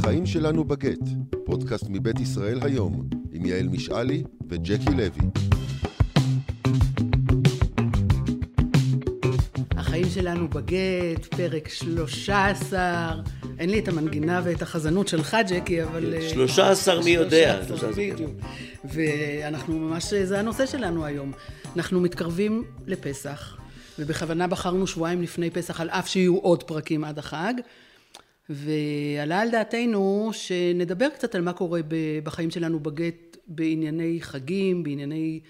החיים שלנו בגט, פודקאסט מבית ישראל היום, עם יעל משעלי וג'קי לוי. החיים שלנו בגט, פרק 13. אין לי את המנגינה ואת החזנות שלך, ג'קי, אבל... 13 אה, מי יודע. 13, בדיוק. ואנחנו ממש, זה הנושא שלנו היום. אנחנו מתקרבים לפסח, ובכוונה בחרנו שבועיים לפני פסח, על אף שיהיו עוד פרקים עד החג. ועלה על דעתנו שנדבר קצת על מה קורה בחיים שלנו בגט בענייני חגים, בענייני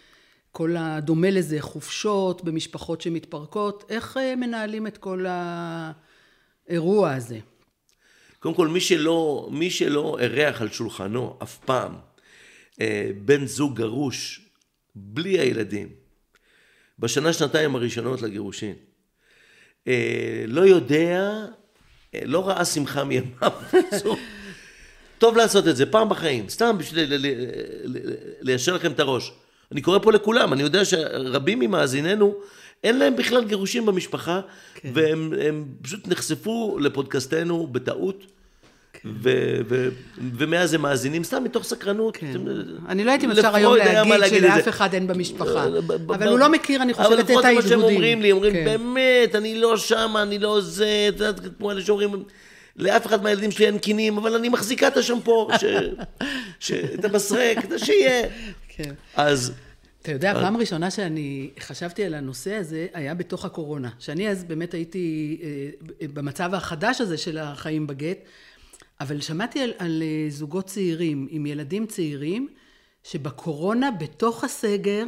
כל הדומה לזה, חופשות במשפחות שמתפרקות, איך אה, מנהלים את כל האירוע הזה? קודם כל, מי שלא, מי שלא אירח על שולחנו אף פעם אה, בן זוג גרוש בלי הילדים, בשנה שנתיים הראשונות לגירושין, אה, לא יודע, לא ראה שמחה מימיו. טוב לעשות את זה פעם בחיים, סתם בשביל ליישר לכם את הראש. אני קורא פה לכולם, אני יודע שרבים ממאזיננו, אין להם בכלל גירושים במשפחה, כן. והם פשוט נחשפו לפודקאסטנו בטעות. ו- ו- ומאז הם מאזינים סתם מתוך סקרנות. כן. אני לא הייתי אפשר היום להגיד שלאף אחד אין במשפחה, אבל הוא לא מכיר, אני חושבת, את האיגודים. אבל לפחות מה שהם אומרים לי, אומרים, כן. באמת, אני לא שם, אני לא זה, את יודעת, כמו אלה שאומרים, לאף אחד מהילדים שלי אין קינים, אבל אני מחזיקה את השמפו, את המסרק, שיהיה. כן. אז... אתה יודע, פעם ראשונה שאני חשבתי על הנושא הזה, היה בתוך הקורונה. שאני אז באמת הייתי אה, במצב החדש הזה של החיים בגט, אבל שמעתי על, על אה, זוגות צעירים עם ילדים צעירים, שבקורונה, בתוך הסגר,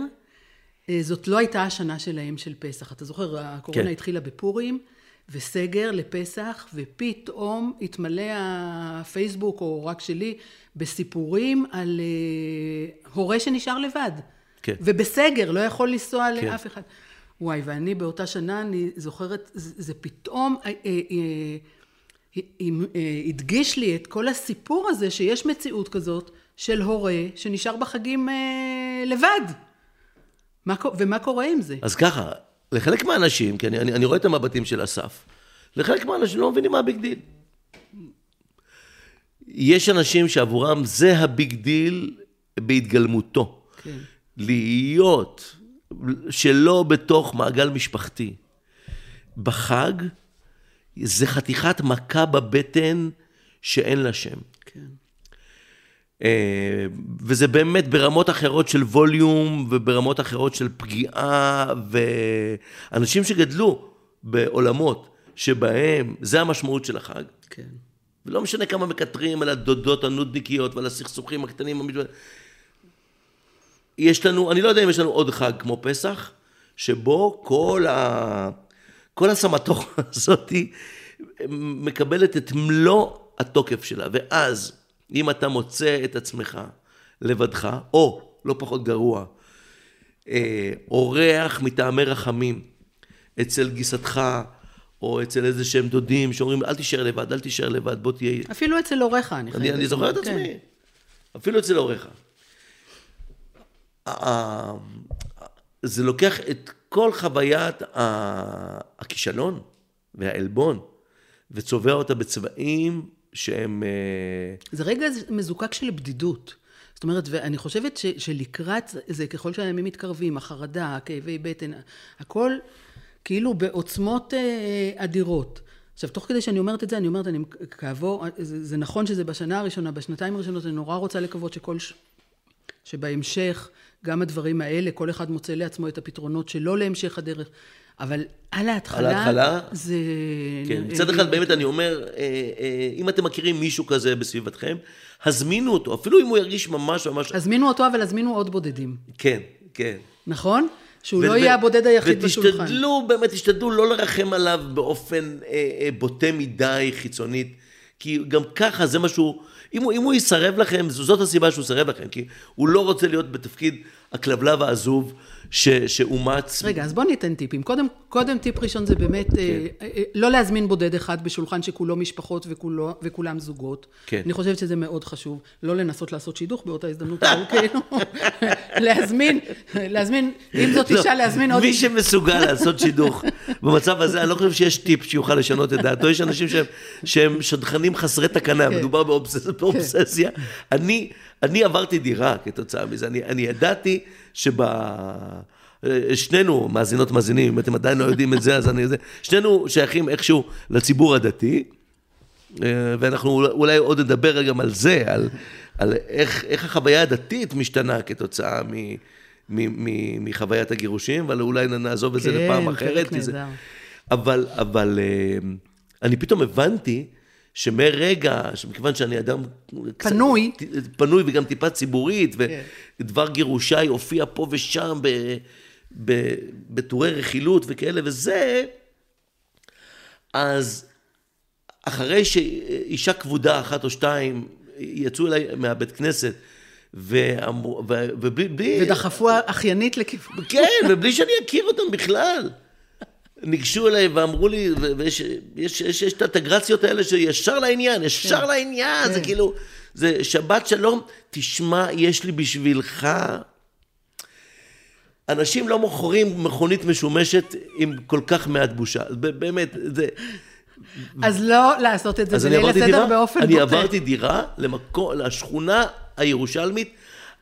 אה, זאת לא הייתה השנה שלהם של פסח. אתה זוכר, הקורונה כן. התחילה בפורים, וסגר לפסח, ופתאום התמלא הפייסבוק, או רק שלי, בסיפורים על uh, הורה שנשאר לבד. כן. ובסגר, לא יכול לנסוע כן. לאף אחד. וואי, ואני באותה שנה, אני זוכרת, זה, זה פתאום אה, אה, אה, אה, הדגיש לי את כל הסיפור הזה, שיש מציאות כזאת של הורה שנשאר בחגים אה, לבד. מה, ומה קורה עם זה? אז ככה, לחלק מהאנשים, כי אני, אני, אני רואה את המבטים של אסף, לחלק מהאנשים לא מבינים מה ה big deal. יש אנשים שעבורם זה ה big deal בהתגלמותו. כן. להיות שלא בתוך מעגל משפחתי. בחג זה חתיכת מכה בבטן שאין לה שם. כן. אה, וזה באמת ברמות אחרות של ווליום וברמות אחרות של פגיעה, ואנשים שגדלו בעולמות שבהם זה המשמעות של החג. כן. ולא משנה כמה מקטרים על הדודות הנודניקיות ועל הסכסוכים הקטנים. יש לנו, אני לא יודע אם יש לנו עוד חג כמו פסח, שבו כל, ה... כל הסמטוחה הזאת מקבלת את מלוא התוקף שלה. ואז, אם אתה מוצא את עצמך לבדך, או, לא פחות גרוע, אה, אורח מטעמי רחמים אצל גיסתך, או אצל איזה שהם דודים שאומרים, אל תישאר לבד, אל תישאר לבד, בוא תהיה... אפילו אצל הוריך, אני חייבת. אני זוכר את כן. עצמי. אפילו אצל הוריך. זה לוקח את כל חוויית הכישלון והעלבון, וצובע אותה בצבעים שהם... אה, זה רגע מזוקק של בדידות. זאת אומרת, ואני חושבת ש, שלקראת זה, ככל שהימים מתקרבים, החרדה, הכאבי בטן, הכל כאילו בעוצמות אה, אדירות. עכשיו, תוך כדי שאני אומרת את זה, אני אומרת, אני כעבור, זה, זה נכון שזה בשנה הראשונה, בשנתיים הראשונות, אני נורא רוצה לקוות שכל. שבהמשך, גם הדברים האלה, כל אחד מוצא לעצמו את הפתרונות שלו להמשך הדרך. אבל על ההתחלה, על ההתחלה, זה... כן, מצד אחד באמת אני אומר, אה, אה, אם אתם מכירים מישהו כזה בסביבתכם, הזמינו אותו, אפילו אם הוא ירגיש ממש ממש... הזמינו אותו, אבל הזמינו עוד בודדים. כן, כן. נכון? שהוא לא יהיה הבודד היחיד ותשתדלו, בשולחן. ותשתדלו, באמת, תשתדלו לא לרחם עליו באופן אה, אה, בוטה מדי, חיצונית, כי גם ככה זה משהו, אם הוא, אם הוא יסרב לכם, זאת הסיבה שהוא יסרב לכם, כי הוא לא רוצה להיות בתפקיד הכלבלב העזוב ש, שאומץ. רגע, אז בוא ניתן טיפים. קודם, קודם טיפ ראשון זה באמת כן. אה, אה, לא להזמין בודד אחד בשולחן שכולו משפחות וכולו, וכולם זוגות. כן. אני חושבת שזה מאוד חשוב. לא לנסות לעשות שידוך באותה הזדמנות, אבל כאילו, להזמין, להזמין, אם זאת לא, אישה, להזמין עוד... מי שמסוגל לעשות שידוך במצב הזה, אני לא חושב שיש טיפ שיוכל לשנות את דעתו. יש אנשים שהם, שהם שדכנים חסרי תקנה, כן. מדובר באובס... באובססיה. כן. אני... אני עברתי דירה כתוצאה מזה, אני, אני ידעתי שב... שנינו מאזינות מאזינים, אם אתם עדיין לא יודעים את זה, אז אני... שנינו שייכים איכשהו לציבור הדתי, אה, ואנחנו אולי עוד נדבר גם על זה, על, על איך, איך החוויה הדתית משתנה כתוצאה מ, מ, מ, מחוויית הגירושים, אבל אולי נעזוב את זה כן, לפעם אחרת. כן, נהדר. אבל, אבל אה, אני פתאום הבנתי שמרגע, שמכיוון שאני אדם... פנוי. קצת, פנוי וגם טיפה ציבורית, כן. ודבר גירושיי הופיע פה ושם בטורי רכילות וכאלה וזה, אז אחרי שאישה כבודה אחת או שתיים יצאו אליי מהבית כנסת, ואמרו, ובלי... ודחפו אחיינית לכיוון. כן, ובלי שאני אכיר אותם בכלל. ניגשו אליי ואמרו לי, ויש יש, יש, יש את האינטגרציות האלה שישר לעניין, ישר כן. לעניין, כן. זה כאילו, זה שבת שלום, תשמע, יש לי בשבילך... אנשים לא מוכרים מכונית משומשת עם כל כך מעט בושה, באמת, זה... אז לא לעשות את זה בליל הסדר באופן בוטה. אני עברתי דירה למקום, לשכונה הירושלמית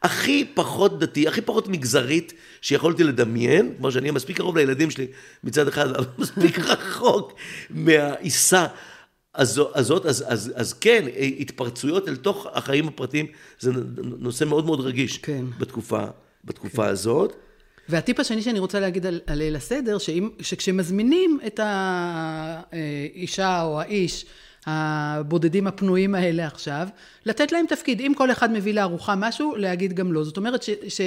הכי פחות דתי, הכי פחות מגזרית שיכולתי לדמיין, כמו שאני מספיק קרוב לילדים שלי מצד אחד, אבל מספיק רחוק מהעיסה הזאת, אז, אז, אז כן, התפרצויות אל תוך החיים הפרטיים זה נושא מאוד מאוד רגיש כן. בתקופה, בתקופה כן. הזאת. והטיפ השני שאני רוצה להגיד על, על ליל הסדר, שאם, שכשמזמינים את האישה או האיש הבודדים הפנויים האלה עכשיו, לתת להם תפקיד. אם כל אחד מביא לארוחה משהו, להגיד גם לא. זאת אומרת ש... ש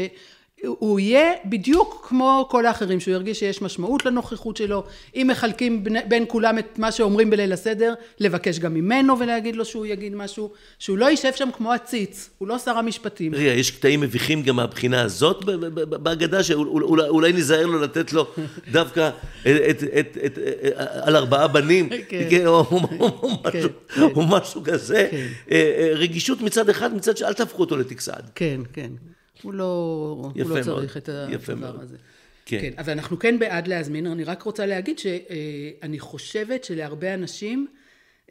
הוא יהיה בדיוק כמו כל האחרים, שהוא ירגיש שיש משמעות לנוכחות שלו. אם מחלקים בין כולם את מה שאומרים בליל הסדר, לבקש גם ממנו ולהגיד לו שהוא יגיד משהו, שהוא לא יישב שם כמו עציץ, הוא לא שר המשפטים. רגע, יש קטעים מביכים גם מהבחינה הזאת בהגדה, שאולי ניזהר לו לתת לו דווקא על ארבעה בנים, כן. כן, כן, או משהו כזה. אה, אה, רגישות מצד אחד, מצד שאל תהפכו אותו לטקסד. כן, כן. הוא לא, הוא לא צריך את הדבר הזה. כן. כן, אבל אנחנו כן בעד להזמין, אני רק רוצה להגיד שאני חושבת שלהרבה אנשים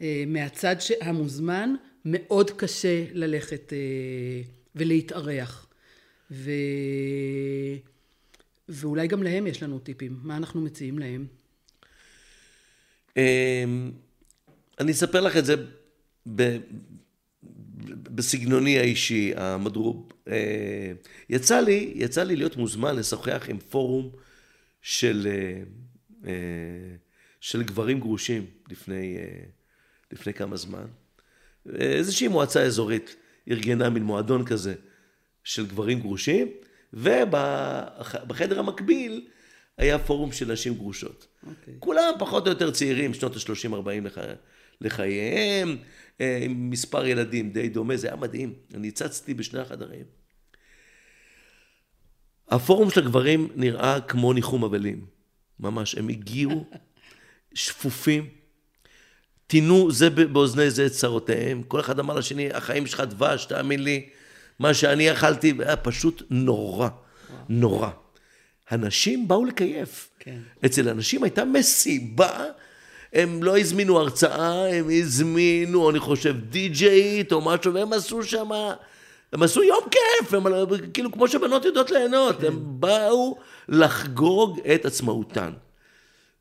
אה, מהצד המוזמן מאוד קשה ללכת אה, ולהתארח. ו... ואולי גם להם יש לנו טיפים, מה אנחנו מציעים להם? אמ, אני אספר לך את זה בסגנוני האישי, המדרוב. אה, יצא לי, יצא לי להיות מוזמן לשוחח עם פורום של, אה, אה, של גברים גרושים לפני, לפני כמה זמן. איזושהי מועצה אזורית ארגנה מין מועדון כזה של גברים גרושים, ובחדר המקביל היה פורום של נשים גרושות. Okay. אוקיי. כולם פחות או יותר צעירים, שנות ה-30-40 לח... לחייהם, עם מספר ילדים די דומה, זה היה מדהים. אני הצצתי בשני החדרים. הפורום של הגברים נראה כמו ניחום אבלים. ממש, הם הגיעו שפופים, טינו זה באוזני זה את צרותיהם, כל אחד אמר לשני, החיים שלך דבש, תאמין לי, מה שאני אכלתי, היה פשוט נורא, נורא. הנשים באו לקייף. כן. אצל הנשים הייתה מסיבה הם לא הזמינו הרצאה, הם הזמינו, אני חושב, די-ג'יית או משהו, והם עשו שם, הם עשו יום כיף, הם כאילו כמו שבנות יודעות ליהנות. הם באו לחגוג את עצמאותן.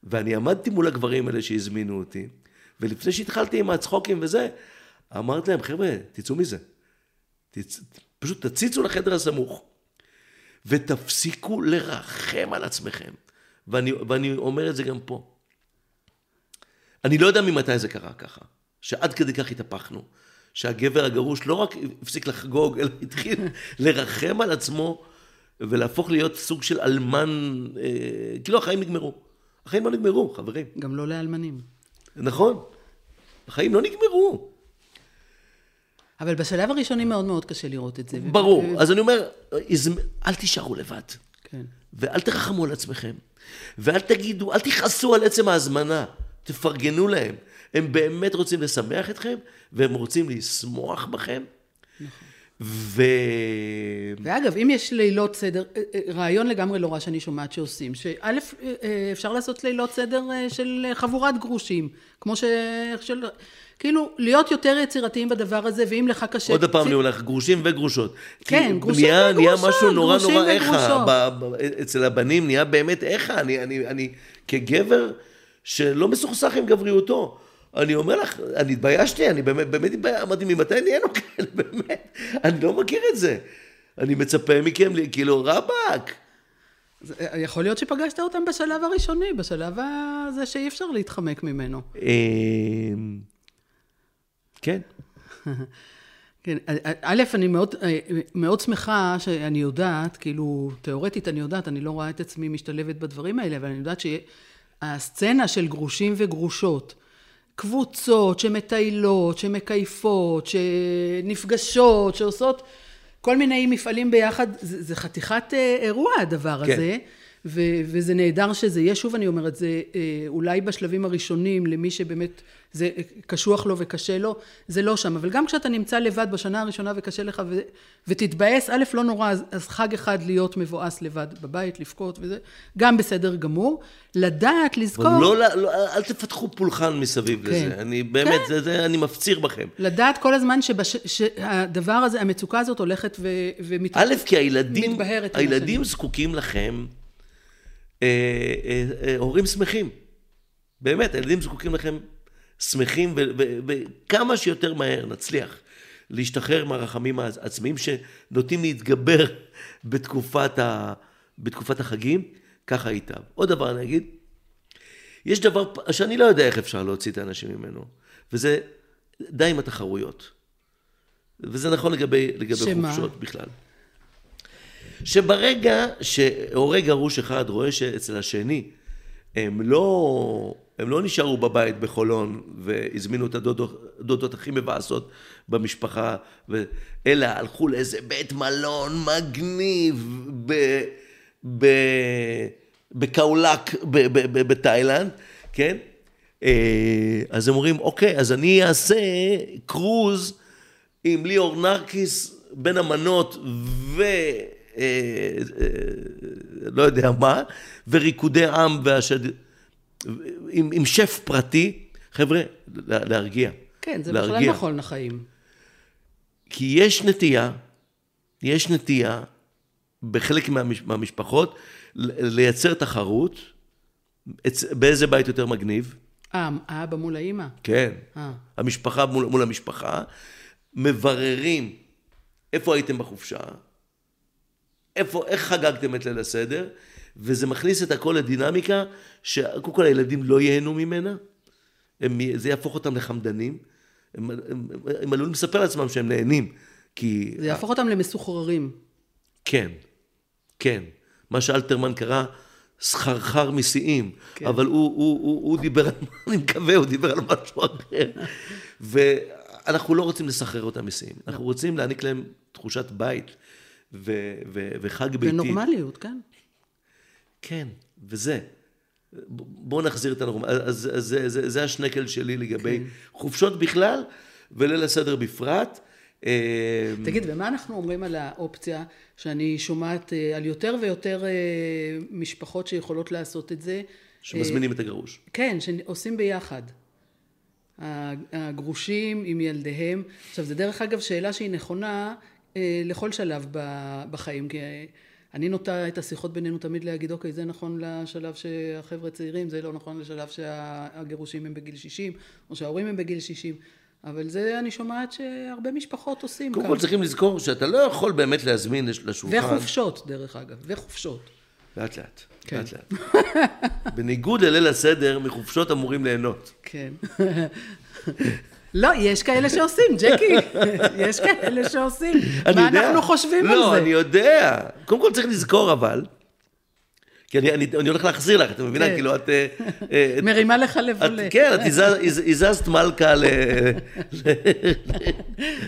ואני עמדתי מול הגברים האלה שהזמינו אותי, ולפני שהתחלתי עם הצחוקים וזה, אמרתי להם, חבר'ה, תצאו מזה. תצ... פשוט תציצו לחדר הסמוך, ותפסיקו לרחם על עצמכם. ואני, ואני אומר את זה גם פה. אני לא יודע ממתי זה קרה ככה, שעד כדי כך התהפכנו, שהגבר הגרוש לא רק הפסיק לחגוג, אלא התחיל לרחם על עצמו ולהפוך להיות סוג של אלמן, אה, כאילו החיים נגמרו. החיים לא נגמרו, חברים. גם לא לאלמנים. נכון, החיים לא נגמרו. אבל בשלב הראשוני מאוד מאוד קשה לראות את זה. ברור. ו- אז אני אומר, אל תישארו לבד. כן. ואל תרחמו על עצמכם. ואל תגידו, אל תכעסו על עצם ההזמנה. תפרגנו להם. הם באמת רוצים לשמח אתכם, והם רוצים לשמוח בכם. ו... ואגב, אם יש לילות סדר, אה, אה, רעיון לגמרי לא רע שאני שומעת שעושים, שא', אה, אפשר לעשות לילות סדר של חבורת גרושים, כמו ש... של... כאילו, להיות יותר יצירתיים בדבר הזה, ואם לך קשה... עוד פעם אני הולך, גרושים וגרושות. כן, גרושים נהיה, נהיה וגרושות, משהו נורא נורא איכה. אצל הבנים נהיה באמת איכה. אני, אני, אני כגבר שלא מסוכסך עם גבריותו. אני אומר לך, אני התביישתי, אני באמת, באמת התביישתי, אמרתי, ממתי נהיינו כאלה, באמת? אני לא מכיר את זה. אני מצפה מכם, כאילו, רבאק. אה, יכול להיות שפגשת אותם בשלב הראשוני, בשלב הזה שאי אפשר להתחמק ממנו. אמ, כן. כן, א', אני מאוד, מאוד שמחה שאני יודעת, כאילו, תיאורטית אני יודעת, אני לא רואה את עצמי משתלבת בדברים האלה, אבל אני יודעת שהסצנה של גרושים וגרושות, קבוצות שמטיילות, שמקייפות, שנפגשות, שעושות כל מיני מפעלים ביחד, זה, זה חתיכת אה, אירוע הדבר כן. הזה. ו- וזה נהדר שזה יהיה, שוב אני אומרת, זה אה, אולי בשלבים הראשונים, למי שבאמת זה קשוח לו וקשה לו, זה לא שם. אבל גם כשאתה נמצא לבד בשנה הראשונה וקשה לך ו- ותתבאס, א', לא נורא, אז, אז חג אחד להיות מבואס לבד בבית, לבכות וזה, גם בסדר גמור. לדעת, לזכור, אבל לא, לא, לא, אל תפתחו פולחן מסביב כן. לזה. אני באמת, זה, זה, אני מפציר בכם. לדעת כל הזמן שבש- שהדבר הזה, המצוקה הזאת הולכת ו- ומת... א', כי הילדים, הילדים. זקוקים לכם, אה, אה, אה, הורים שמחים. באמת, הילדים זקוקים לכם שמחים, וכמה שיותר מהר נצליח להשתחרר מהרחמים העצמיים שנוטים להתגבר בתקופת, ה, בתקופת החגים, ככה ייטב. עוד דבר אני אגיד, יש דבר שאני לא יודע איך אפשר להוציא את האנשים ממנו, וזה די עם התחרויות. וזה נכון לגבי, לגבי שמה? חופשות בכלל. שברגע שהורה גרוש אחד רואה שאצל השני הם לא, הם לא נשארו בבית בחולון והזמינו את הדודות, הכי מבאסות במשפחה, ו... אלא הלכו לאיזה בית מלון מגניב ב... ב... בקאולק בתאילנד, כן? אה, אז הם אומרים, אוקיי, אז אני אעשה קרוז עם ליאור נרקיס בין המנות ו... לא יודע מה, וריקודי עם והשד... עם, עם שף פרטי, חבר'ה, לה- להרגיע. כן, זה בכלל להרגיע. נכון לחיים. כי יש נטייה, יש נטייה בחלק מהמש, מהמשפחות לייצר תחרות, באיזה בית יותר מגניב, אה, האבא מול האימא? כן, אה. המשפחה מול, מול המשפחה, מבררים איפה הייתם בחופשה, איפה, איך חגגתם את ליל הסדר, וזה מכניס את הכל לדינמיקה שקודם כל הילדים לא ייהנו ממנה, הם, זה יהפוך אותם לחמדנים, הם, הם, הם, הם עלולים לספר לעצמם שהם נהנים, כי... זה יהפוך אותם למסוחררים. כן, כן. מה שאלתרמן קרא סחרחר משיאים, כן. אבל הוא, הוא, הוא, הוא דיבר, על- אני מקווה, הוא דיבר על משהו אחר. ואנחנו לא רוצים לסחרר אותם משיאים, אנחנו רוצים להעניק להם תחושת בית ו, ו, וחג ביתי. ונורמליות, כן. כן, וזה. בואו נחזיר את הנורמל. אז, אז זה, זה, זה השנקל שלי לגבי כן. חופשות בכלל וליל הסדר בפרט. אה, תגיד, ומה אנחנו אומרים על האופציה שאני שומעת אה, על יותר ויותר אה, משפחות שיכולות לעשות את זה? שמזמינים את הגרוש. כן, שעושים ביחד. הגרושים עם ילדיהם. עכשיו, זה דרך אגב שאלה שהיא נכונה אה, לכל שלב בחיים, כי אה, אני נוטה את השיחות בינינו תמיד להגיד, אוקיי, זה נכון לשלב שהחבר'ה צעירים, זה לא נכון לשלב שהגירושים הם בגיל 60, או שההורים הם בגיל 60. אבל זה אני שומעת שהרבה משפחות עושים קודם. כל צריכים לזכור שאתה לא יכול באמת להזמין לש- לשולחן. וחופשות, דרך אגב, וחופשות. לאט לאט. כן. לאט לאט. בניגוד לליל הסדר, מחופשות אמורים ליהנות. כן. לא, יש כאלה שעושים, ג'קי. יש כאלה שעושים. אני מה יודע. אנחנו חושבים לא, על זה? אני יודע. קודם כל צריך לזכור אבל, כי אני, אני, אני הולך להחזיר לך, את מבינה? כן. כאילו, את... אה, אה, את- מרימה לך לב את, עולה. כן, את הז- הזזת מלכה ל-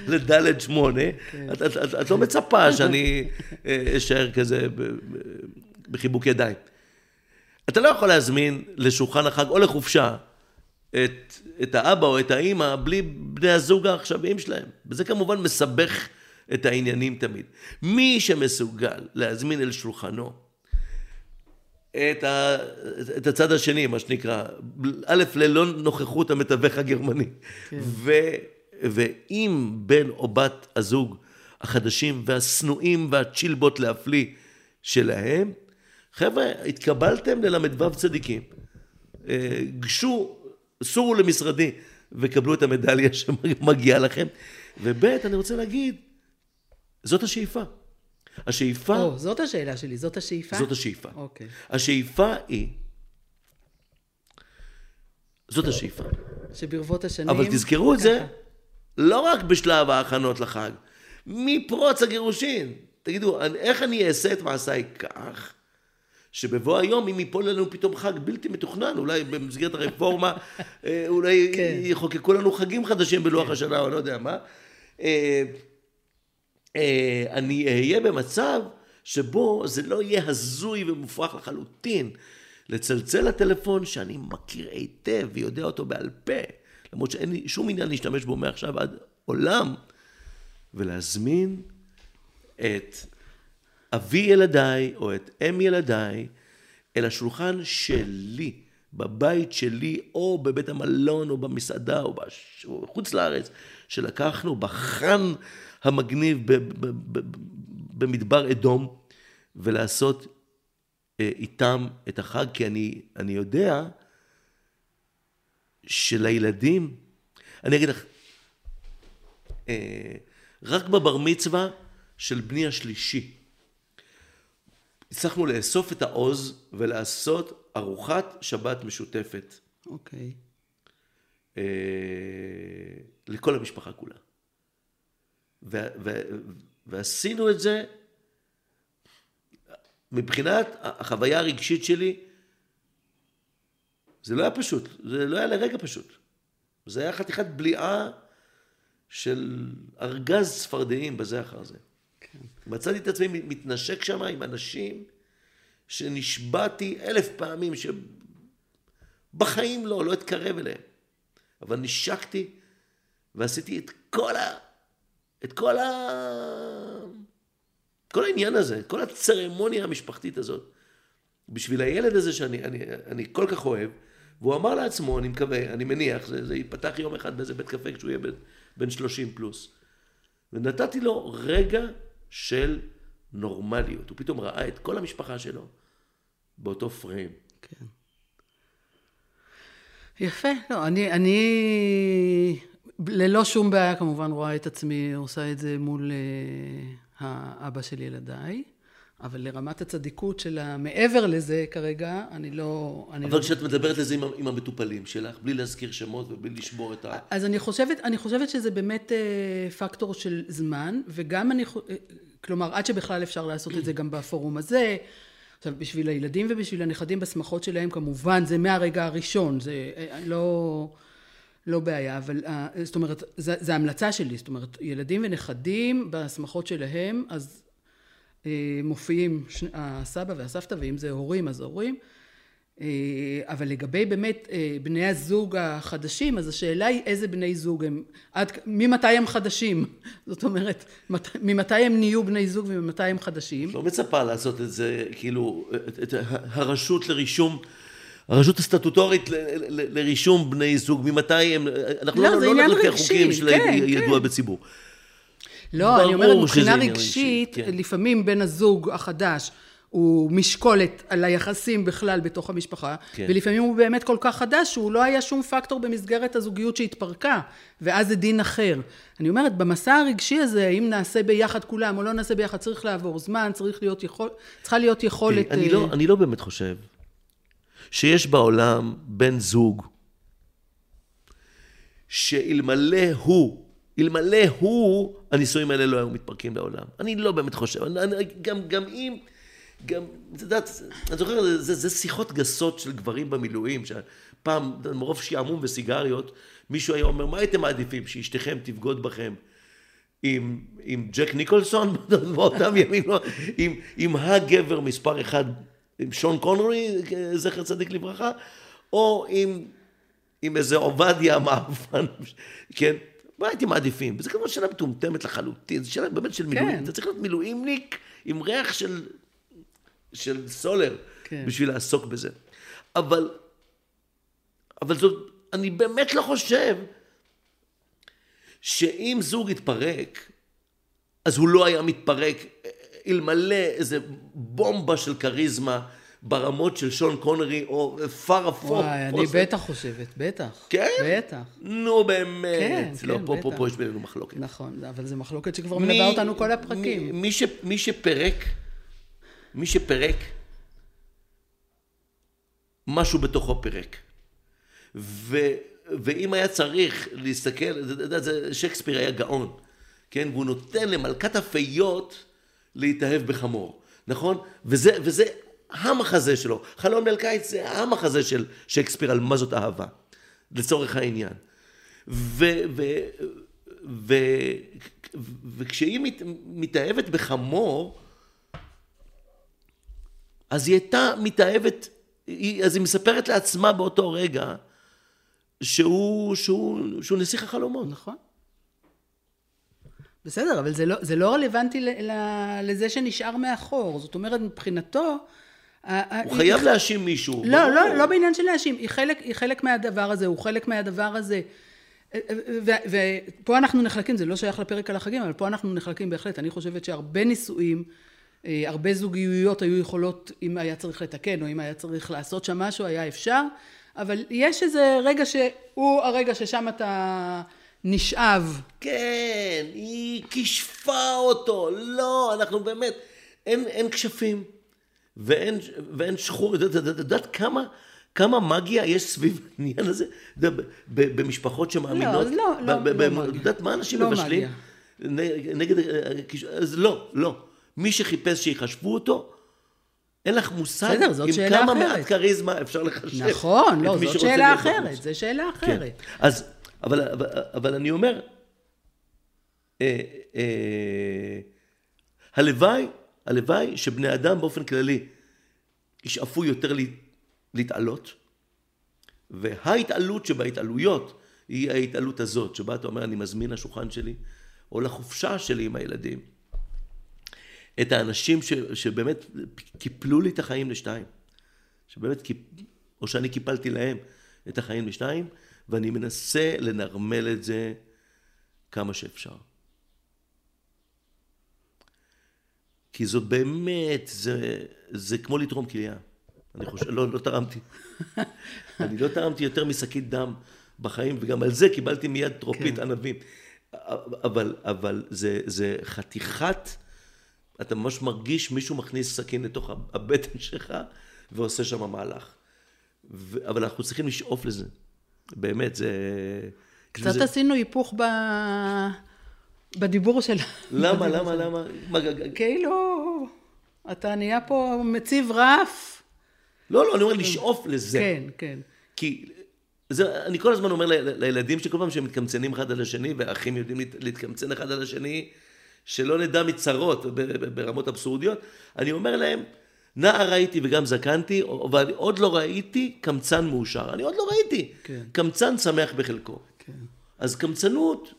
לדלת שמונה. כן. את, את, את, את לא מצפה שאני אה, אשאר כזה בחיבוק ידיים. אתה לא יכול להזמין לשולחן החג או לחופשה את, את האבא או את האימא בלי בני הזוג העכשוויים שלהם. וזה כמובן מסבך את העניינים תמיד. מי שמסוגל להזמין אל שולחנו את, ה, את הצד השני, מה שנקרא, א', ללא נוכחות המתווך הגרמני. כן. ו, ואם בן או בת הזוג החדשים והשנואים והצ'ילבות להפליא שלהם, חבר'ה, התקבלתם לל"ו צדיקים. אה, גשו, סורו למשרדי וקבלו את המדליה שמגיעה לכם. וב', אני רוצה להגיד, זאת השאיפה. השאיפה... או, זאת השאלה שלי, זאת השאיפה? זאת השאיפה. אוקיי. השאיפה היא, זאת השאיפה. שברבות השנים... אבל תזכרו את זה. לא רק בשלב ההכנות לחג, מפרוץ הגירושין. תגידו, איך אני אעשה את מעשיי כך, שבבוא היום, אם ייפול לנו פתאום חג בלתי מתוכנן, אולי במסגרת הרפורמה, אה, אולי כן. יחוקקו לנו חגים חדשים בלוח השנה, או לא יודע מה. אה, אה, אני אהיה במצב שבו זה לא יהיה הזוי ומופרך לחלוטין לצלצל לטלפון שאני מכיר היטב ויודע אותו בעל פה, למרות שאין לי שום עניין להשתמש בו מעכשיו עד עולם, ולהזמין את אבי ילדיי או את אם ילדיי אל השולחן שלי, בבית שלי, או בבית המלון, או במסעדה, או בחוץ לארץ, שלקחנו בחאן המגניב במדבר אדום, ולעשות אה, איתם את החג, כי אני, אני יודע שלילדים, אני אגיד לך, אה, רק בבר מצווה של בני השלישי, הצלחנו לאסוף את העוז ולעשות ארוחת שבת משותפת אוקיי. אה, לכל המשפחה כולה. ו- ו- ועשינו את זה מבחינת החוויה הרגשית שלי, זה לא היה פשוט, זה לא היה לרגע פשוט. זה היה חתיכת בליעה של ארגז צפרדעים בזה אחר זה. מצאתי את עצמי מתנשק שם עם אנשים שנשבעתי אלף פעמים שבחיים לא, לא אתקרב אליהם. אבל נשקתי ועשיתי את כל ה... את כל ה... כל העניין הזה, כל הצרמוניה המשפחתית הזאת. בשביל הילד הזה שאני אני, אני כל כך אוהב, והוא אמר לעצמו, אני מקווה, אני מניח, זה, זה ייפתח יום אחד באיזה בית קפה כשהוא יהיה בן, בן 30 פלוס. ונתתי לו רגע של נורמליות. הוא פתאום ראה את כל המשפחה שלו באותו פריים. כן. יפה. לא, אני, אני ללא שום בעיה כמובן רואה את עצמי עושה את זה מול האבא של ילדיי, אבל לרמת הצדיקות של המעבר לזה כרגע, אני לא... אני אבל לא... כשאת מדברת על זה עם, עם המטופלים שלך, בלי להזכיר שמות ובלי לשבור את ה... אז אני חושבת, אני חושבת שזה באמת אה, פקטור של זמן, וגם אני, אה, כלומר, עד שבכלל אפשר לעשות את זה גם בפורום הזה. עכשיו, בשביל הילדים ובשביל הנכדים בשמחות שלהם, כמובן, זה מהרגע הראשון, זה אה, לא, לא בעיה, אבל אה, זאת אומרת, זה המלצה שלי, זאת אומרת, ילדים ונכדים בשמחות שלהם, אז אה, מופיעים שני, הסבא והסבתא, ואם זה הורים, אז הורים. אה, אבל לגבי באמת אה, בני הזוג החדשים, אז השאלה היא איזה בני זוג הם, עד, ממתי הם חדשים? זאת אומרת, מת, ממתי הם נהיו בני זוג וממתי הם חדשים? לא מצפה לעשות את זה, כאילו, את, את הרשות לרישום, הרשות הסטטוטורית ל, ל, לרישום בני זוג, ממתי הם, אנחנו לא, לא, לא רגשי, חוקים של כן, ידוע כן. בציבור. לא, אני אומרת, מבחינה רגשית, רגשי, כן. לפעמים בן הזוג החדש הוא משקולת על היחסים בכלל בתוך המשפחה, כן. ולפעמים הוא באמת כל כך חדש שהוא לא היה שום פקטור במסגרת הזוגיות שהתפרקה, ואז זה דין אחר. אני אומרת, במסע הרגשי הזה, האם נעשה ביחד כולם או לא נעשה ביחד, צריך לעבור זמן, צריך להיות יכול, צריכה להיות יכולת... תראי, אני, אה, לא, אני לא באמת חושב שיש בעולם בן זוג שאלמלא הוא, אלמלא הוא, הנישואים האלה לא היו מתפרקים לעולם. אני לא באמת חושב. אני, אני, גם, גם אם גם, את יודעת, אני זוכר, זה, זה שיחות גסות של גברים במילואים, שפעם, מרוב שעמום וסיגריות, מישהו היה אומר, מה הייתם מעדיפים, שאשתכם תבגוד בכם עם, עם ג'ק ניקולסון באותם ימים, לא, עם, עם הגבר מספר אחד, עם שון קונרי, זכר צדיק לברכה, או עם, עם איזה עובדיה מעפן, כן? מה הייתם מעדיפים? וזו כמובן שאלה מטומטמת לחלוטין, זו שאלה באמת של מילואים. כן. אתה צריך להיות מילואימניק עם ריח של, של סולר כן. בשביל לעסוק בזה. אבל, אבל זאת, אני באמת לא חושב שאם זוג התפרק, אז הוא לא היה מתפרק אלמלא איזה בומבה של כריזמה. ברמות של שון קונרי או פארה פוק. וואי, אני בטח חושבת, בטח. כן? בטח. נו באמת. כן, לא, כן, פה, בטח. פה, פה יש בינינו מחלוקת. נכון, אבל זו מחלוקת שכבר מלווה אותנו כל הפרקים. מי, מי, ש, מי שפירק, מי שפירק, משהו בתוכו פירק. ו, ואם היה צריך להסתכל, אתה יודע, שייקספיר היה גאון, כן? והוא נותן למלכת הפיות להתאהב בחמור, נכון? וזה, וזה המחזה שלו. חלון מל קיץ זה המחזה של שייקספיר על מה זאת אהבה, לצורך העניין. ו, ו, ו, וכשהיא מת, מתאהבת בחמור, אז היא הייתה מתאהבת, אז היא מספרת לעצמה באותו רגע שהוא, שהוא, שהוא נסיך החלומות. נכון. בסדר, אבל זה לא, זה לא רלוונטי לזה שנשאר מאחור. זאת אומרת, מבחינתו, הוא חייב להאשים מישהו. לא, לא, לא בעניין של להאשים, היא חלק, היא חלק מהדבר הזה, הוא חלק מהדבר הזה. ופה אנחנו נחלקים, זה לא שייך לפרק על החגים, אבל פה אנחנו נחלקים בהחלט. אני חושבת שהרבה נישואים, אה, הרבה זוגיות היו יכולות, אם היה צריך לתקן, או אם היה צריך לעשות שם משהו, היה אפשר. אבל יש איזה רגע שהוא הרגע ששם אתה נשאב. כן, היא כישפה אותו. לא, אנחנו באמת, אין, אין כשפים. ואין, ואין שחור, את יודעת כמה, כמה מגיה יש סביב העניין הזה? במשפחות שמאמינות, לא, לא, לא, לא מגיה. את יודעת מה אנשים לא מבשלים? נגד, אז לא, לא. מי שחיפש שיחשבו אותו, אין לך מושג בסדר, זאת שאלה אחרת. עם כמה מעט כריזמה אפשר לחשב. נכון, לא, זאת שאלה אחרת, זו שאלה כן. אחרת. כן. אז, אבל, אבל, אבל אני אומר, אה, אה, הלוואי הלוואי שבני אדם באופן כללי ישאפו יותר להתעלות, וההתעלות שבהתעלויות היא ההתעלות הזאת, שבה אתה אומר, אני מזמין לשולחן שלי, או לחופשה שלי עם הילדים, את האנשים ש, שבאמת קיפלו לי את החיים לשתיים, שבאמת, או שאני קיפלתי להם את החיים לשתיים, ואני מנסה לנרמל את זה כמה שאפשר. כי זאת באמת, זה, זה כמו לתרום כליה. אני חושב, לא, לא תרמתי. אני לא תרמתי יותר משקית דם בחיים, וגם על זה קיבלתי מיד טרופית כן. ענבים. אבל, אבל זה, זה חתיכת, אתה ממש מרגיש מישהו מכניס סכין לתוך הבטן שלך ועושה שם מהלך. ו, אבל אנחנו צריכים לשאוף לזה. באמת, זה... קצת זה... עשינו היפוך ב... בדיבור של... למה, למה, למה? כאילו, אתה נהיה פה מציב רף. לא, לא, אני אומר לשאוף לזה. כן, כן. כי זה, אני כל הזמן אומר לילדים שכל פעם שהם מתקמצנים אחד על השני, והאחים יודעים להתקמצן אחד על השני, שלא נדע מצרות ברמות אבסורדיות, אני אומר להם, נער הייתי וגם זקנתי, אבל עוד לא ראיתי קמצן מאושר. אני עוד לא ראיתי. כן. קמצן שמח בחלקו. כן. אז קמצנות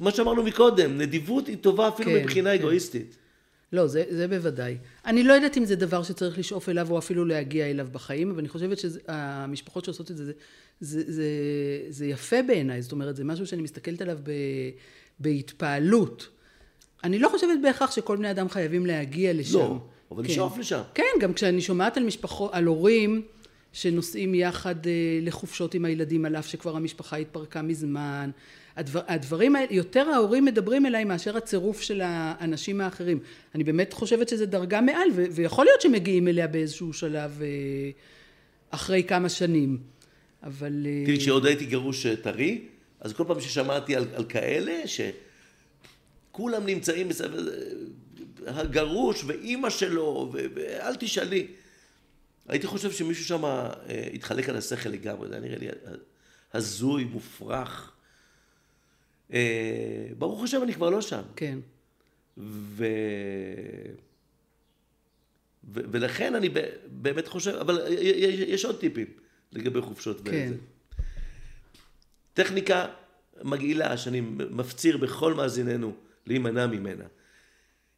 מה שאמרנו מקודם, נדיבות היא טובה אפילו כן, מבחינה כן. אגואיסטית. לא, זה, זה בוודאי. אני לא יודעת אם זה דבר שצריך לשאוף אליו או אפילו להגיע אליו בחיים, אבל אני חושבת שהמשפחות שעושות את זה, זה, זה, זה, זה יפה בעיניי, זאת אומרת, זה משהו שאני מסתכלת עליו ב, בהתפעלות. אני לא חושבת בהכרח שכל בני אדם חייבים להגיע לשם. לא, אבל כן. לשאוף לשם. כן, גם כשאני שומעת על משפחות, על הורים שנוסעים יחד אה, לחופשות עם הילדים, על אף שכבר המשפחה התפרקה מזמן, הדבר, הדברים האלה, יותר ההורים מדברים אליי מאשר הצירוף של האנשים האחרים. אני באמת חושבת שזה דרגה מעל, ו, ויכול להיות שמגיעים אליה באיזשהו שלב אה, אחרי כמה שנים. אבל... אה, תראי, כשעוד הייתי גרוש אה, טרי, אז כל פעם ששמעתי על, על כאלה, שכולם נמצאים בסדר, הגרוש ואימא שלו, ו- ואל תשאלי. הייתי חושב שמישהו שם התחלק על השכל לגמרי, זה היה נראה לי הזוי, מופרך. אה, ברוך השם, אני כבר לא שם. כן. ו... ו... ולכן אני באמת חושב, אבל יש, עוד טיפים לגבי חופשות כן. וזה. טכניקה מגעילה שאני מפציר בכל מאזיננו להימנע ממנה.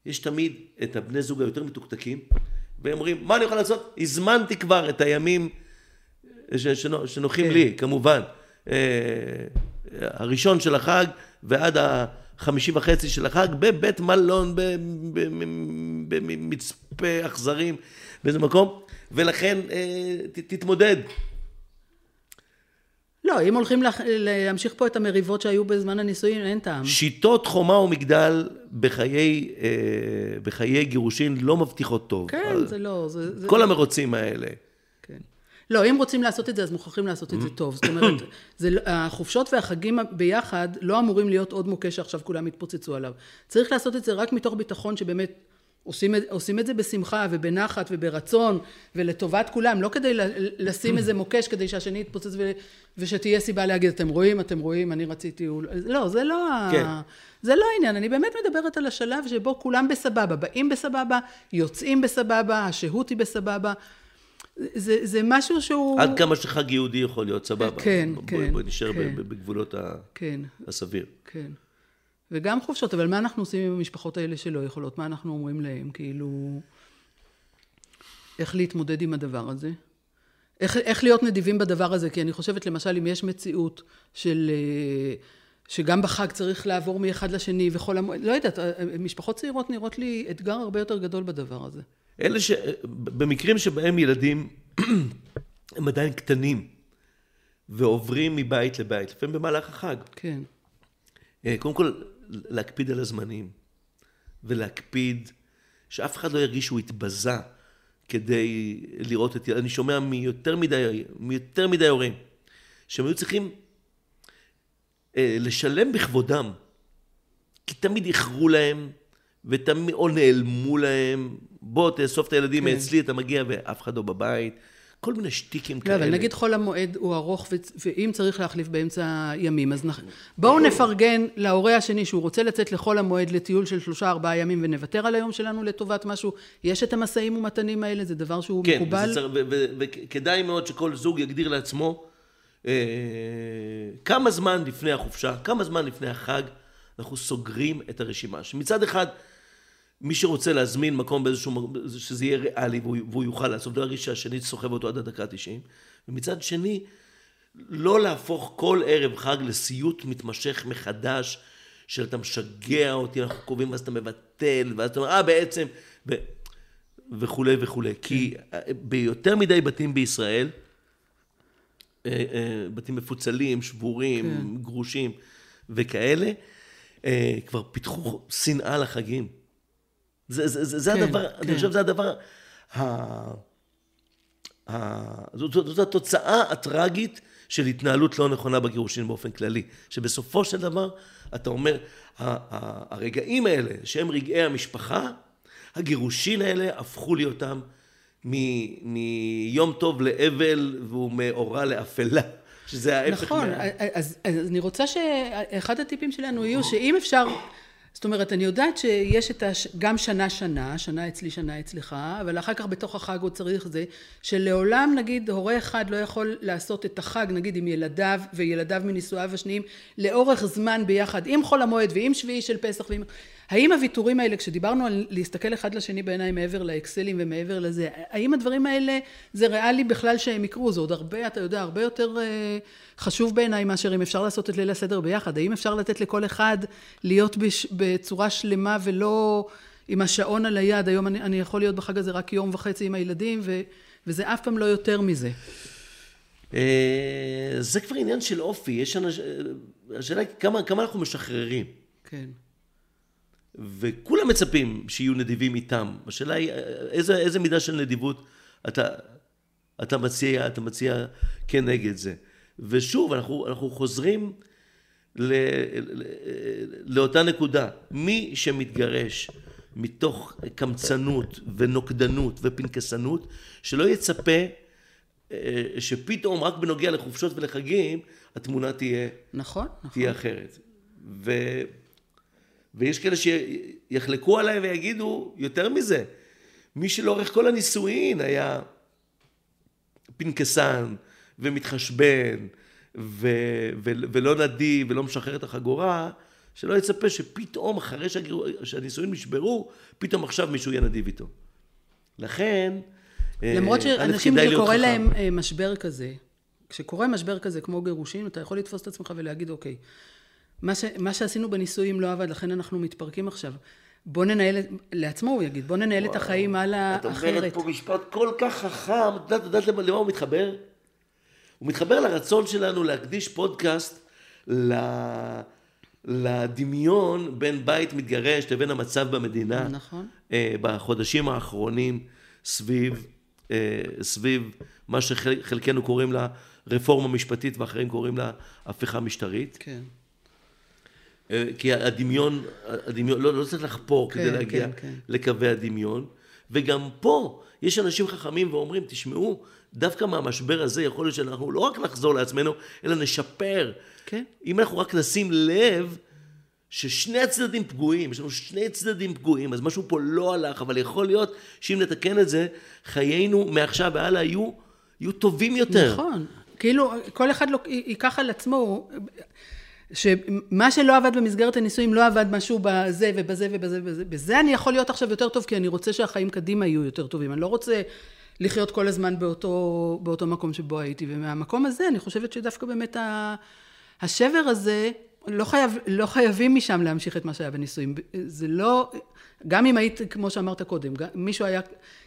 יש תמיד את הבני זוג היותר מתוקתקים, והם אומרים, מה אני יכול לעשות? הזמנתי כבר את הימים ש... שנוחים כן. לי, כמובן. הראשון של החג ועד החמישי וחצי של החג בבית מלון, במצפה אכזרים, באיזה מקום, ולכן אה, ת, תתמודד. לא, אם הולכים לה, להמשיך פה את המריבות שהיו בזמן הנישואים, אין טעם. שיטות חומה ומגדל בחיי, אה, בחיי גירושין לא מבטיחות טוב. כן, זה לא... זה, זה... כל המרוצים האלה. לא, אם רוצים לעשות את זה, אז מוכרחים לעשות את זה טוב. זאת אומרת, זה, לא- החופשות והחגים ביחד לא אמורים להיות עוד מוקש שעכשיו כולם יתפוצצו עליו. צריך לעשות את זה רק מתוך ביטחון שבאמת עושים, עושים את זה בשמחה ובנחת וברצון ולטובת כולם, לא כדי לשים איזה מוקש כדי שהשני יתפוצץ ו, ושתהיה סיבה להגיד, אתם רואים, אתם רואים, אני רציתי... לא-" לא, זה לא, כן. ה... זה לא העניין, אני באמת מדברת על השלב שבו כולם בסבבה, באים בסבבה, יוצאים בסבבה, השהות היא בסבבה. זה, זה משהו שהוא... עד כמה שחג יהודי יכול להיות סבבה. כן, בואי- כן, בואי נשאר כן. בגבולות ה- כן, הסביר. כן. וגם חופשות, אבל מה אנחנו עושים עם המשפחות האלה שלא יכולות? מה אנחנו אומרים להם? כאילו... איך להתמודד עם הדבר הזה? איך, איך להיות נדיבים בדבר הזה? כי אני חושבת, למשל, אם יש מציאות של... אה, שגם בחג צריך לעבור מאחד לשני וכל המועד, לא יודעת, אה, משפחות צעירות נראות לי אתגר הרבה יותר גדול בדבר הזה. אלה ש... במקרים שבהם ילדים הם עדיין קטנים ועוברים מבית לבית, לפעמים במהלך החג. כן, אה, קודם כל, להקפיד על הזמנים, ולהקפיד שאף אחד לא ירגיש שהוא התבזה כדי לראות את... אני שומע מיותר מדי, מיותר מדי הורים, שהם היו צריכים אה, לשלם בכבודם, כי תמיד איחרו להם, ותמיד, או נעלמו להם, בוא תאסוף את הילדים כן. מאצלי, אתה מגיע ואף אחד לא בבית, כל מיני שטיקים לא, כאלה. אבל נגיד חול המועד הוא ארוך, ו- ואם צריך להחליף באמצע הימים, אז נח... בואו נפרגן להורה השני שהוא רוצה לצאת לחול המועד לטיול של שלושה ארבעה ימים ונוותר על היום שלנו לטובת משהו. יש את המשאים ומתנים האלה, זה דבר שהוא כן, מקובל. ו- וכדאי מאוד שכל זוג יגדיר לעצמו אה, כמה זמן לפני החופשה, כמה זמן לפני החג, אנחנו סוגרים את הרשימה. שמצד אחד, מי שרוצה להזמין מקום באיזשהו שזה יהיה ריאלי והוא, והוא יוכל לעשות, לא ירגיש שהשני סוחב אותו עד הדקה ה-90, ומצד שני, לא להפוך כל ערב חג לסיוט מתמשך מחדש, של אתה משגע אותי, אנחנו קובעים ואז אתה מבטל, ואז אתה אומר, אה, בעצם, ו... וכולי וכולי. כי אה, ביותר מדי בתים בישראל, אה, אה, בתים מפוצלים, שבורים, גרושים וכאלה, כבר פיתחו שנאה לחגים. זה, זה, זה, זה כן, הדבר, כן. אני חושב שזה הדבר, ה... ה... זאת, זאת, זאת התוצאה הטרגית של התנהלות לא נכונה בגירושין באופן כללי. שבסופו של דבר, אתה אומר, ה- ה- הרגעים האלה, שהם רגעי המשפחה, הגירושין האלה הפכו לי אותם מיום טוב לאבל ומאורע לאפלה, שזה ההפך נכון, מה... אז, אז אני רוצה שאחד הטיפים שלנו יהיו שאם אפשר, זאת אומרת, אני יודעת שיש את הש... גם שנה-שנה, שנה אצלי, שנה אצלך, אבל אחר כך בתוך החג עוד צריך זה, שלעולם נגיד הורה אחד לא יכול לעשות את החג, נגיד עם ילדיו וילדיו מנישואיו השניים, לאורך זמן ביחד, עם חול המועד ועם שביעי של פסח ועם... האם הוויתורים האלה, כשדיברנו על להסתכל אחד לשני בעיניים מעבר לאקסלים ומעבר לזה, האם הדברים האלה זה ריאלי בכלל שהם יקרו? זה עוד הרבה, אתה יודע, הרבה יותר אה, חשוב בעיניי מאשר אם אפשר לעשות את ליל הסדר ביחד. האם אפשר לתת לכל אחד להיות בש, בצורה שלמה ולא עם השעון על היד? היום אני, אני יכול להיות בחג הזה רק יום וחצי עם הילדים, ו, וזה אף פעם לא יותר מזה. אה, זה כבר עניין של אופי, יש אנש... השאלה היא כמה, כמה אנחנו משחררים. כן. וכולם מצפים שיהיו נדיבים איתם. השאלה היא, איזה, איזה מידה של נדיבות אתה, אתה מציע, אתה מציע כנגד זה. ושוב, אנחנו, אנחנו חוזרים ל, ל, לאותה נקודה. מי שמתגרש מתוך קמצנות ונוקדנות ופנקסנות, שלא יצפה אה, שפתאום רק בנוגע לחופשות ולחגים, התמונה תהיה, נכון, נכון. תהיה אחרת. ו... ויש כאלה שיחלקו עליי ויגידו, יותר מזה, מי שלאורך כל הנישואין היה פנקסן ומתחשבן ו... ו... ולא נדיב ולא משחרר את החגורה, שלא יצפה שפתאום אחרי שהגיר... שהנישואין נשברו, פתאום עכשיו מישהו יהיה נדיב איתו. לכן, למרות אה, א', שאנשים שקורה. להם אה, משבר כזה, כשקורה משבר כזה כמו גירושין, אתה יכול לתפוס את עצמך ולהגיד, אוקיי, מה, ש, מה שעשינו בנישואים לא עבד, לכן אנחנו מתפרקים עכשיו. בוא ננהל, את- לעצמו הוא יגיד, בוא ננהל את החיים הלאה את אחרת. אומרת פה משפט כל כך חכם, את יודעת, את יודעת למה, למה הוא מתחבר? הוא מתחבר לרצון שלנו להקדיש פודקאסט ל... לדמיון בין בית מתגרש לבין המצב במדינה. נכון. אה, בחודשים האחרונים סביב, אה, סביב מה שחלקנו קוראים לה רפורמה משפטית ואחרים קוראים לה הפיכה משטרית. כן. אה, כי הדמיון, הדמיון לא, לא צריך לחפור כן, כדי להגיע כן, כן. לקווי הדמיון. וגם פה יש אנשים חכמים ואומרים, תשמעו, דווקא מהמשבר הזה יכול להיות שאנחנו לא רק נחזור לעצמנו, אלא נשפר. כן. אם אנחנו רק נשים לב ששני הצדדים פגועים, יש לנו שני צדדים פגועים, אז משהו פה לא הלך, אבל יכול להיות שאם נתקן את זה, חיינו מעכשיו והלאה יהיו, יהיו טובים יותר. נכון. כאילו, כל אחד לוק- ייקח על עצמו, שמה שלא עבד במסגרת הנישואים לא עבד משהו בזה ובזה ובזה ובזה. בזה אני יכול להיות עכשיו יותר טוב, כי אני רוצה שהחיים קדימה יהיו יותר טובים. אני לא רוצה לחיות כל הזמן באותו, באותו מקום שבו הייתי. ומהמקום הזה, אני חושבת שדווקא באמת ה, השבר הזה, לא, חייב, לא חייבים משם להמשיך את מה שהיה בנישואים. זה לא... גם אם היית, כמו שאמרת קודם, גם, מישהו היה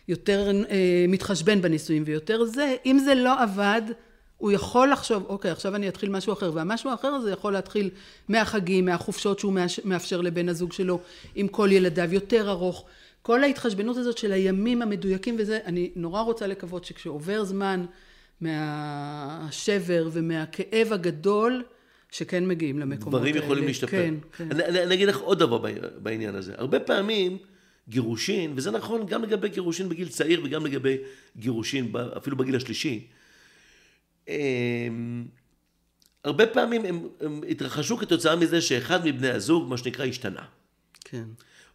יותר אה, מתחשבן בנישואים ויותר זה, אם זה לא עבד, הוא יכול לחשוב, אוקיי, עכשיו אני אתחיל משהו אחר, והמשהו האחר הזה יכול להתחיל מהחגים, מהחופשות שהוא מאפשר לבן הזוג שלו, עם כל ילדיו, יותר ארוך. כל ההתחשבנות הזאת של הימים המדויקים וזה, אני נורא רוצה לקוות שכשעובר זמן מהשבר ומהכאב הגדול, שכן מגיעים למקומות האלה. דברים יכולים להשתפר. כן, כן. אני, אני, אני אגיד לך עוד דבר בעניין- הזה. הרבה פעמים גירושין, וזה נכון גם לגבי גירושין בגיל צעיר וגם לגבי גירושין אפילו בגיל השלישי, הרבה פעמים הם, הם התרחשו כתוצאה מזה שאחד מבני הזוג, מה שנקרא, השתנה. כן.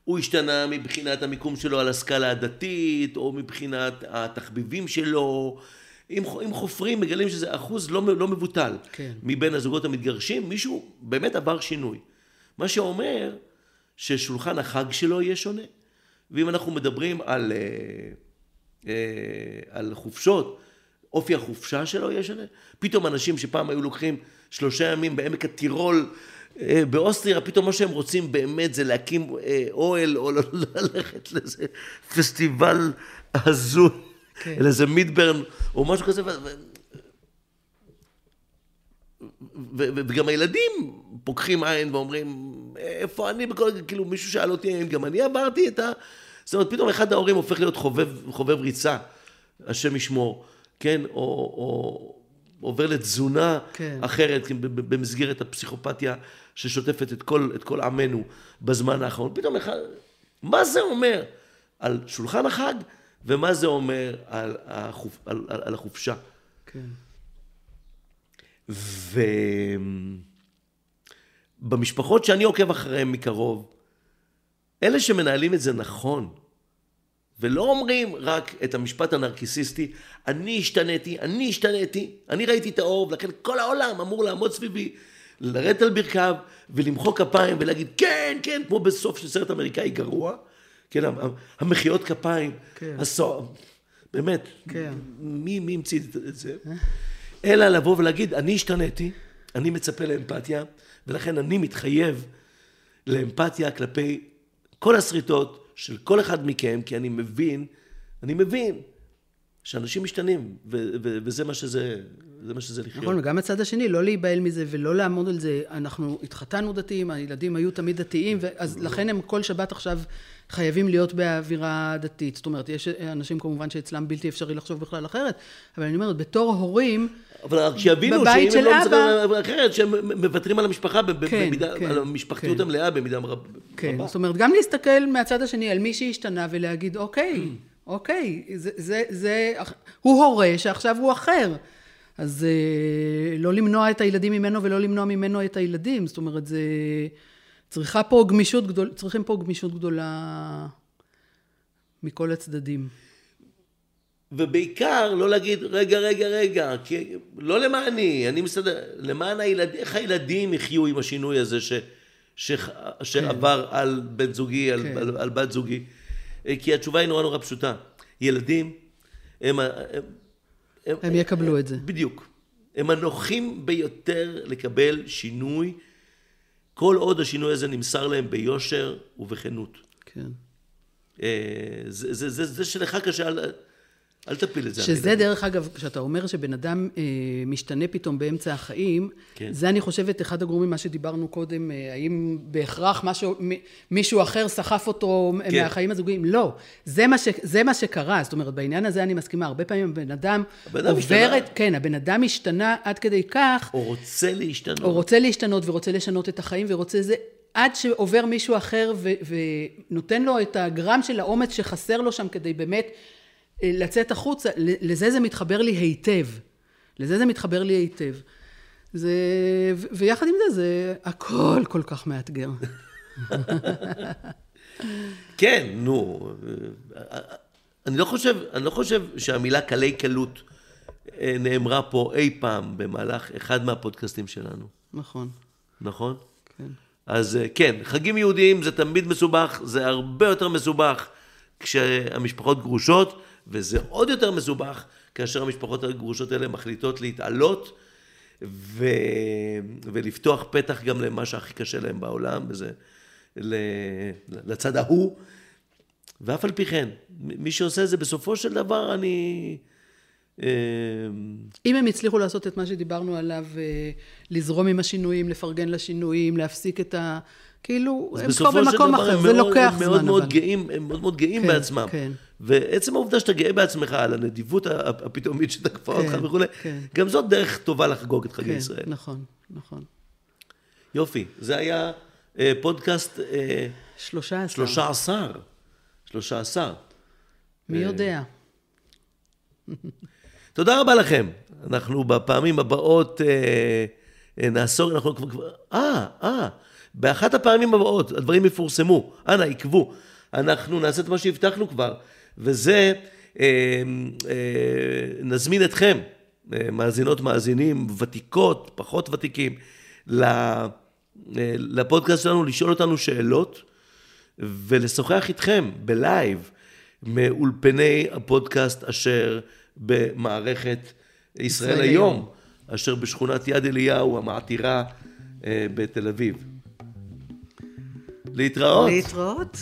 הוא השתנה מבחינת המיקום שלו על הסקאלה הדתית, או מבחינת התחביבים שלו. אם, אם חופרים, מגלים שזה אחוז לא, לא מבוטל. כן. מבין הזוגות המתגרשים, מישהו באמת עבר שינוי. מה שאומר ששולחן החג שלו יהיה שונה. ואם אנחנו מדברים על, אה, אה, על חופשות, אופי החופשה שלו יהיה שונה. פתאום אנשים שפעם היו לוקחים שלושה ימים בעמק הטירול אה, באוסטריה, פתאום מה שהם רוצים באמת זה להקים אה, אוהל או ללכת לאיזה פסטיבל הזוי, כן. לאיזה מידברן או משהו כזה. וגם הילדים פוקחים עין ואומרים, איפה אני בכל... כאילו מישהו שאל אותי אם גם אני עברתי את ה... זאת אומרת, פתאום אחד ההורים הופך להיות חובב, חובב ריצה, השם ישמור, כן? או, או עובר לתזונה כן. אחרת כן, במסגרת הפסיכופתיה ששוטפת את כל, את כל עמנו בזמן האחרון. פתאום אחד... מה זה אומר על שולחן החג ומה זה אומר על, החופ... על, על, על החופשה? כן. ובמשפחות שאני עוקב אחריהן מקרוב, אלה שמנהלים את זה נכון, ולא אומרים רק את המשפט הנרקיסיסטי, אני השתניתי, אני השתניתי, אני ראיתי את האור, ולכן כל העולם אמור לעמוד סביבי, לרדת על ברכיו ולמחוא כפיים ולהגיד כן, כן, כמו בסוף של סרט אמריקאי גרוע, כן, המ- המחיאות כפיים, כן. הסוע... באמת, כן. מי, מי המציא את זה? אלא לבוא ולהגיד, אני השתניתי, אני מצפה לאמפתיה, ולכן אני מתחייב לאמפתיה כלפי כל השריטות של כל אחד מכם, כי אני מבין, אני מבין שאנשים משתנים, ו- ו- וזה מה שזה, זה מה שזה לחיות. נכון, וגם הצד השני, לא להיבהל מזה ולא לעמוד על זה. אנחנו התחתנו דתיים, הילדים היו תמיד דתיים, אז לכן הם כל שבת עכשיו חייבים להיות באווירה דתית. זאת אומרת, יש אנשים כמובן שאצלם בלתי אפשרי לחשוב בכלל אחרת, אבל אני אומרת, בתור הורים, אבל שיבינו שאם הם לא מצליחים אחרת, שהם מוותרים על המשפחה כן, במידה, כן, על המשפחתיות כן. המלאה במידה רב- כן, רבה. זאת אומרת, גם להסתכל מהצד השני על מי שהשתנה ולהגיד, אוקיי, אוקיי, זה, זה, זה, הוא הורה שעכשיו הוא אחר. אז אה, לא למנוע את הילדים ממנו ולא למנוע ממנו את הילדים. זאת אומרת, זה... צריכה פה גמישות גדול, צריכים פה גמישות גדולה מכל הצדדים. ובעיקר לא להגיד, רגע, רגע, רגע, כי לא למעני, אני מסתדר, למען הילדים, איך הילדים יחיו עם השינוי הזה ש, ש, שעבר על בן זוגי, על, כן. על, על בת זוגי? אה, כי התשובה היא נורא נורא פשוטה. ילדים הם... ה- הם, הם יקבלו את זה. בדיוק. הם הנוחים ביותר לקבל שינוי, כל עוד השינוי הזה נמסר להם ביושר ובכנות. כן. אה, זה, זה, זה, זה שלך קשה, אל, תפיל את זה. שזה הילדים. דרך אגב, כשאתה אומר שבן אדם אה, משתנה פתאום באמצע החיים, כן. זה אני חושבת אחד הגורמים, מה שדיברנו קודם, אה, האם בהכרח משהו, מ- מישהו אחר סחף אותו כן. מהחיים הזוגיים? לא, זה מה, ש, זה מה שקרה, זאת אומרת, בעניין הזה אני מסכימה, הרבה פעמים הבן אדם עובר השתנה. את, כן, הבן אדם השתנה עד כדי כך, או רוצה להשתנות. הוא רוצה להשתנות ורוצה לשנות את החיים ורוצה זה, עד שעובר מישהו אחר ו, ונותן לו את הגרם של האומץ שחסר לו שם כדי באמת לצאת החוצה, לזה זה מתחבר לי היטב. לזה זה מתחבר לי היטב. זה, ו- ויחד עם זה, זה הכל כל כך מאתגר. כן, נו. אני לא חושב, אני לא חושב שהמילה קלי קלות אה, נאמרה פה אי פעם במהלך אחד מהפודקאסטים שלנו, נכון, נכון? כן. אז אה, כן, חגים יהודיים זה תמיד מסובך, זה הרבה יותר מסובך כשהמשפחות גרושות, וזה עוד יותר מסובך כאשר המשפחות הגרושות האלה מחליטות להתעלות ו... ולפתוח פתח גם למה שהכי קשה להם בעולם, וזה ל... לצד ההוא. ואף על פי כן, מי שעושה את זה בסופו של דבר, אני... אה, אם הם הצליחו לעשות את מה שדיברנו עליו, אה, לזרום עם השינויים, לפרגן לשינויים, להפסיק את ה... כאילו, הם כבר במקום אחר, זה מאוד- לוקח הם זמן, מאוד מאוד. גאים, הם מאוד מאוד גאים כן, בעצמם. כן. ועצם העובדה שאתה גאה בעצמך על הנדיבות הפתאומית שתקפה כן, אותך וכולי, כן. גם זאת דרך טובה לחגוג את חגי כן, ישראל. נכון, נכון. יופי, זה היה אה, פודקאסט אה, שלושה עשר. שלושה עשר. שלושה עשר. מי יודע? תודה רבה לכם. אנחנו בפעמים הבאות אה, אה, נעסוק, אנחנו כבר, אה, אה, באחת הפעמים הבאות, הדברים יפורסמו, אנא, עקבו. אנחנו נעשה את מה שהבטחנו כבר, וזה, אה, אה, נזמין אתכם, אה, מאזינות, מאזינים, ותיקות, פחות ותיקים, ל- אה, לפודקאסט שלנו, לשאול אותנו שאלות. ולשוחח איתכם בלייב מאולפני הפודקאסט אשר במערכת ישראל ישראל היום, היום. אשר בשכונת יד אליהו המעטירה אה, בתל אביב. להתראות. להתראות.